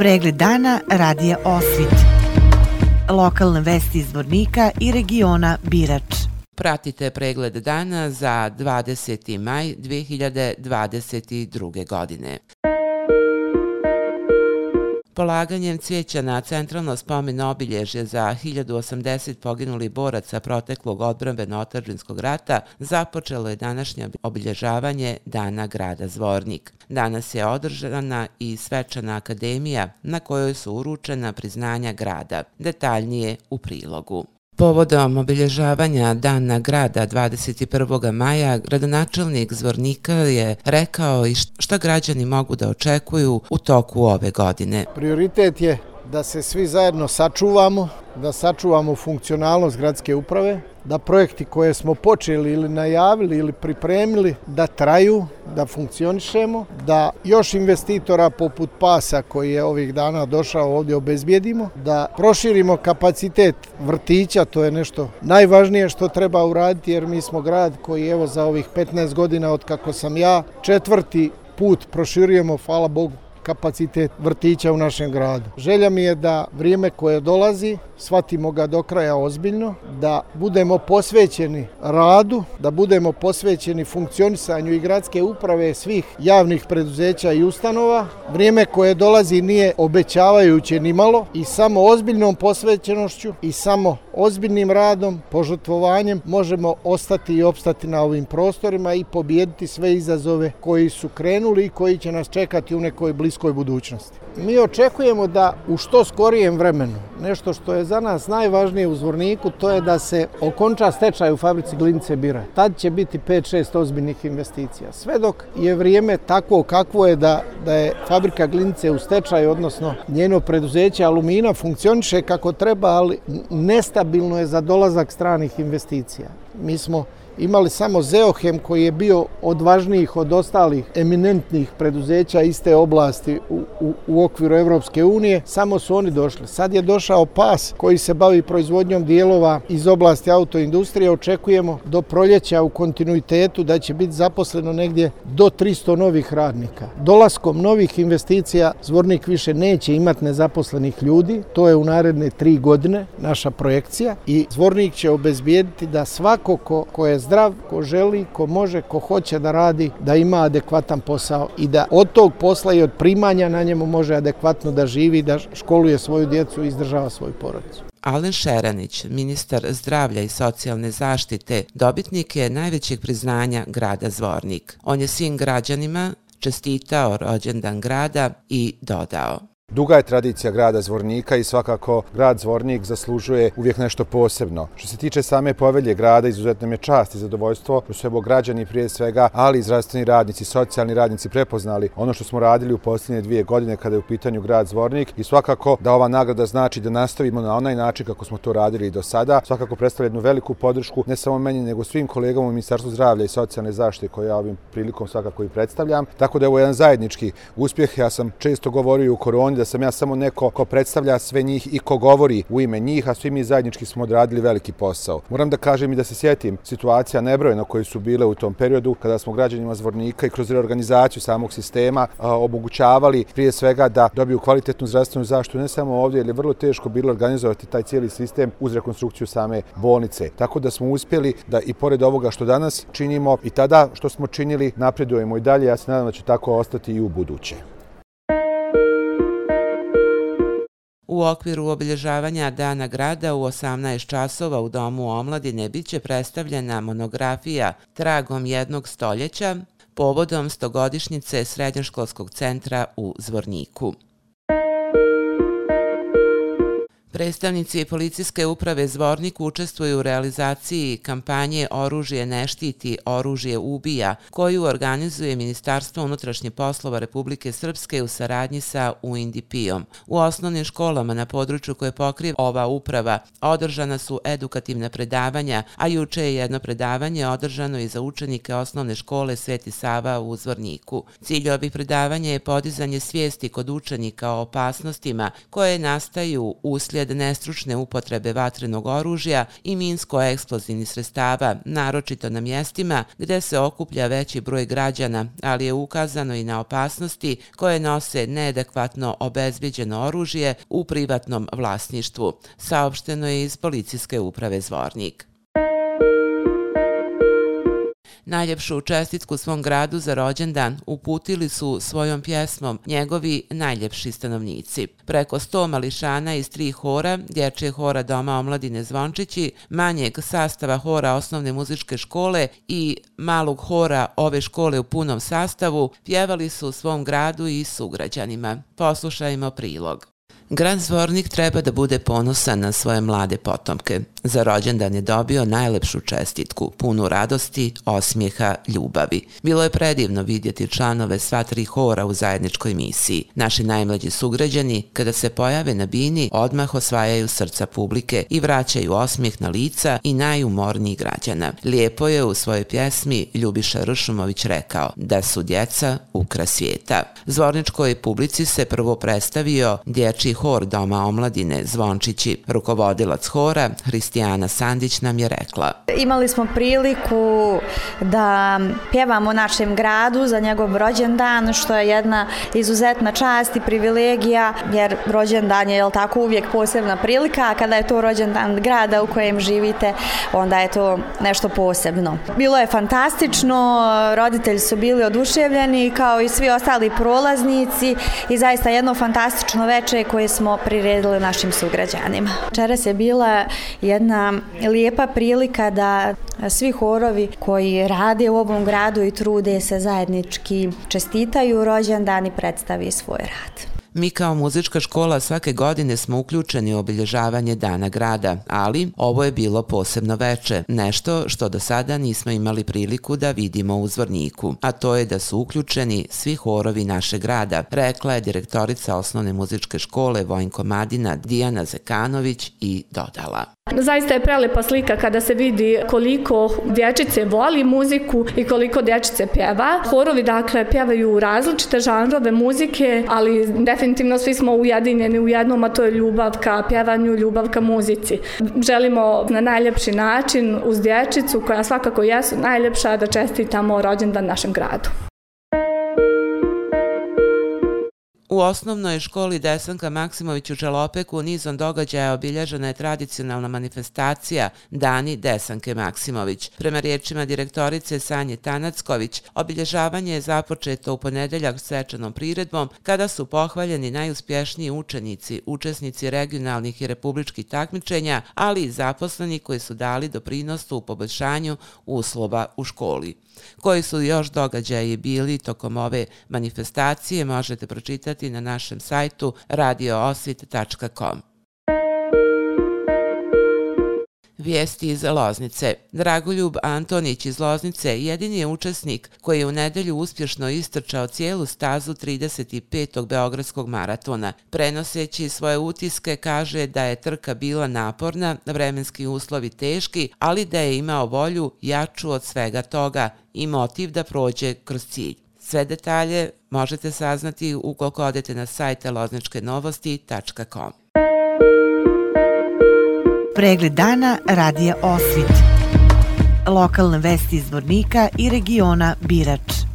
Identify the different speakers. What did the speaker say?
Speaker 1: Pregled dana radija Osvit. Lokalne vesti iz Vornika i regiona Birač.
Speaker 2: Pratite pregled dana za 20. maj 2022. godine. Polaganjem cvijeća na centralno spomen obilježje za 1080 poginuli boraca proteklog odbranbeno-otačbinskog rata započelo je današnje obilježavanje Dana grada Zvornik. Danas je održana i svečana akademija na kojoj su uručena priznanja grada. Detaljnije u prilogu. Povodom obilježavanja Dana grada 21. maja, gradonačelnik Zvornika je rekao i šta građani mogu da očekuju u toku ove godine.
Speaker 3: Prioritet je da se svi zajedno sačuvamo, da sačuvamo funkcionalnost gradske uprave, da projekti koje smo počeli ili najavili ili pripremili da traju, da funkcionišemo, da još investitora poput PASA koji je ovih dana došao ovdje obezbijedimo, da proširimo kapacitet vrtića, to je nešto najvažnije što treba uraditi jer mi smo grad koji evo za ovih 15 godina od kako sam ja četvrti put proširujemo, hvala Bogu, kapacitet vrtića u našem gradu. Želja mi je da vrijeme koje dolazi shvatimo ga do kraja ozbiljno, da budemo posvećeni radu, da budemo posvećeni funkcionisanju i gradske uprave svih javnih preduzeća i ustanova. Vrijeme koje dolazi nije obećavajuće ni malo i samo ozbiljnom posvećenošću i samo ozbiljnim radom, požrtvovanjem možemo ostati i opstati na ovim prostorima i pobijediti sve izazove koji su krenuli i koji će nas čekati u nekoj bliskoj budućnosti. Mi očekujemo da u što skorijem vremenu, nešto što je za nas najvažnije u Zvorniku, to je da se okonča stečaj u fabrici Glinice Bira. Tad će biti 5-6 ozbiljnih investicija. Sve dok je vrijeme takvo kakvo je da, da je fabrika Glinice u stečaju, odnosno njeno preduzeće Alumina funkcioniše kako treba, ali nestabilno je za dolazak stranih investicija. Mi smo imali samo Zeohem koji je bio odvažnijih od ostalih eminentnih preduzeća iste oblasti u, u, u okviru Evropske unije, samo su oni došli. Sad je došao PAS koji se bavi proizvodnjom dijelova iz oblasti autoindustrije. Očekujemo do proljeća u kontinuitetu da će biti zaposleno negdje do 300 novih radnika. Dolaskom novih investicija Zvornik više neće imati nezaposlenih ljudi. To je u naredne tri godine naša projekcija i Zvornik će obezbijediti da svako ko, ko je zdrav, ko želi, ko može, ko hoće da radi, da ima adekvatan posao i da od tog posla i od primanja na njemu može adekvatno da živi, da školuje svoju djecu i izdržava svoju porodicu.
Speaker 2: Alen Šeranić, ministar zdravlja i socijalne zaštite, dobitnik je najvećeg priznanja grada Zvornik. On je svim građanima čestitao rođendan grada i dodao.
Speaker 4: Duga je tradicija grada Zvornika i svakako grad Zvornik zaslužuje uvijek nešto posebno. Što se tiče same povelje grada, izuzetno mi je čast i zadovoljstvo što su evo građani prije svega, ali i zdravstveni radnici, socijalni radnici prepoznali ono što smo radili u posljednje dvije godine kada je u pitanju grad Zvornik i svakako da ova nagrada znači da nastavimo na onaj način kako smo to radili i do sada. Svakako predstavlja jednu veliku podršku ne samo meni nego svim kolegama u Ministarstvu zdravlja i socijalne zaštite koje ja ovim prilikom svakako i predstavljam. Tako da je ovo jedan zajednički uspjeh. Ja sam često govorio u koroni da sam ja samo neko ko predstavlja sve njih i ko govori u ime njih, a svi mi zajednički smo odradili veliki posao. Moram da kažem i da se sjetim situacija nebrojeno koje su bile u tom periodu kada smo građanima Zvornika i kroz reorganizaciju samog sistema omogućavali prije svega da dobiju kvalitetnu zdravstvenu zaštitu ne samo ovdje, jer je vrlo teško bilo organizovati taj cijeli sistem uz rekonstrukciju same bolnice. Tako da smo uspjeli da i pored ovoga što danas činimo i tada što smo činili napredujemo i dalje. Ja se nadam da će tako ostati i u buduće.
Speaker 2: U okviru obilježavanja Dana grada u 18 časova u Domu omladine bit će predstavljena monografija Tragom jednog stoljeća povodom stogodišnjice Srednjoškolskog centra u Zvorniku. Predstavnici policijske uprave Zvornik učestvuju u realizaciji kampanje Oružje ne štiti, oružje ubija, koju organizuje Ministarstvo unutrašnje poslova Republike Srpske u saradnji sa UNDP-om. U osnovnim školama na području koje pokriva ova uprava održana su edukativna predavanja, a juče je jedno predavanje održano i za učenike osnovne škole Sveti Sava u Zvorniku. Cilj ovih predavanja je podizanje svijesti kod učenika o opasnostima koje nastaju uslijed usled nestručne upotrebe vatrenog oružja i minsko-eksplozivnih sredstava, naročito na mjestima gde se okuplja veći broj građana, ali je ukazano i na opasnosti koje nose neadekvatno obezbiđeno oružje u privatnom vlasništvu, saopšteno je iz policijske uprave Zvornik. Najljepšu čestitku svom gradu za rođendan uputili su svojom pjesmom njegovi najljepši stanovnici. Preko sto mališana iz tri hora, dječje hora Doma omladine Zvončići, manjeg sastava hora osnovne muzičke škole i malog hora ove škole u punom sastavu, pjevali su svom gradu i sugrađanima. Poslušajmo prilog. Grad Zvornik treba da bude ponosan na svoje mlade potomke. Za rođendan je dobio najlepšu čestitku, punu radosti, osmijeha, ljubavi. Bilo je predivno vidjeti članove sva tri hora u zajedničkoj misiji. Naši najmlađi sugrađani, kada se pojave na bini, odmah osvajaju srca publike i vraćaju osmijeh na lica i najumorniji građana. Lijepo je u svojoj pjesmi Ljubiša Ršumović rekao da su djeca ukra svijeta. Zvorničkoj publici se prvo predstavio dječji hor Doma omladine Zvončići. Rukovodilac hora, Hristijana Sandić, nam je rekla.
Speaker 5: Imali smo priliku da pjevamo našem gradu za njegov rođendan, što je jedna izuzetna čast i privilegija, jer rođendan je, jel tako, uvijek posebna prilika, a kada je to rođendan grada u kojem živite, onda je to nešto posebno. Bilo je fantastično, roditelji su bili oduševljeni, kao i svi ostali prolaznici i zaista jedno fantastično veče koje smo priredili našim sugrađanima. Čeras je bila jedna lijepa prilika da svi horovi koji rade u ovom gradu i trude se zajednički čestitaju rođendan i predstavi svoj rad.
Speaker 2: Mi kao muzička škola svake godine smo uključeni u obilježavanje Dana grada, ali ovo je bilo posebno veče, nešto što do sada nismo imali priliku da vidimo u Zvorniku, a to je da su uključeni svi horovi naše grada, rekla je direktorica osnovne muzičke škole Vojnko Madina Dijana Zekanović i dodala.
Speaker 6: Zaista je prelepa slika kada se vidi koliko dječice voli muziku i koliko dječice pjeva. Horovi dakle pjevaju različite žanrove muzike, ali definitivno svi smo ujedinjeni u jednom, a to je ljubav ka pjevanju, ljubav ka muzici. Želimo na najljepši način uz dječicu koja svakako jesu najljepša da čestitamo rođendan našem gradu.
Speaker 2: U osnovnoj školi Desanka Maksimović u Čelopeku nizom događaja obilježena je tradicionalna manifestacija Dani Desanke Maksimović. Prema riječima direktorice Sanje Tanacković, obilježavanje je započeto u ponedeljak svečanom priredbom kada su pohvaljeni najuspješniji učenici, učesnici regionalnih i republičkih takmičenja, ali i zaposleni koji su dali doprinos u poboljšanju uslova u školi. Koji su još događaji bili tokom ove manifestacije možete pročitati pročitati na našem sajtu radioosvit.com. Vijesti iz Loznice. Dragoljub Antonić iz Loznice jedini je učesnik koji je u nedelju uspješno istrčao cijelu stazu 35. Beogradskog maratona. Prenoseći svoje utiske kaže da je trka bila naporna, vremenski uslovi teški, ali da je imao volju jaču od svega toga i motiv da prođe kroz cilj. Sve detalje možete saznati ukoliko odete na sajte lozničkenovosti.com.
Speaker 1: Pregled dana radija Osvit. Lokalne vesti iz Vornika i regiona Birač.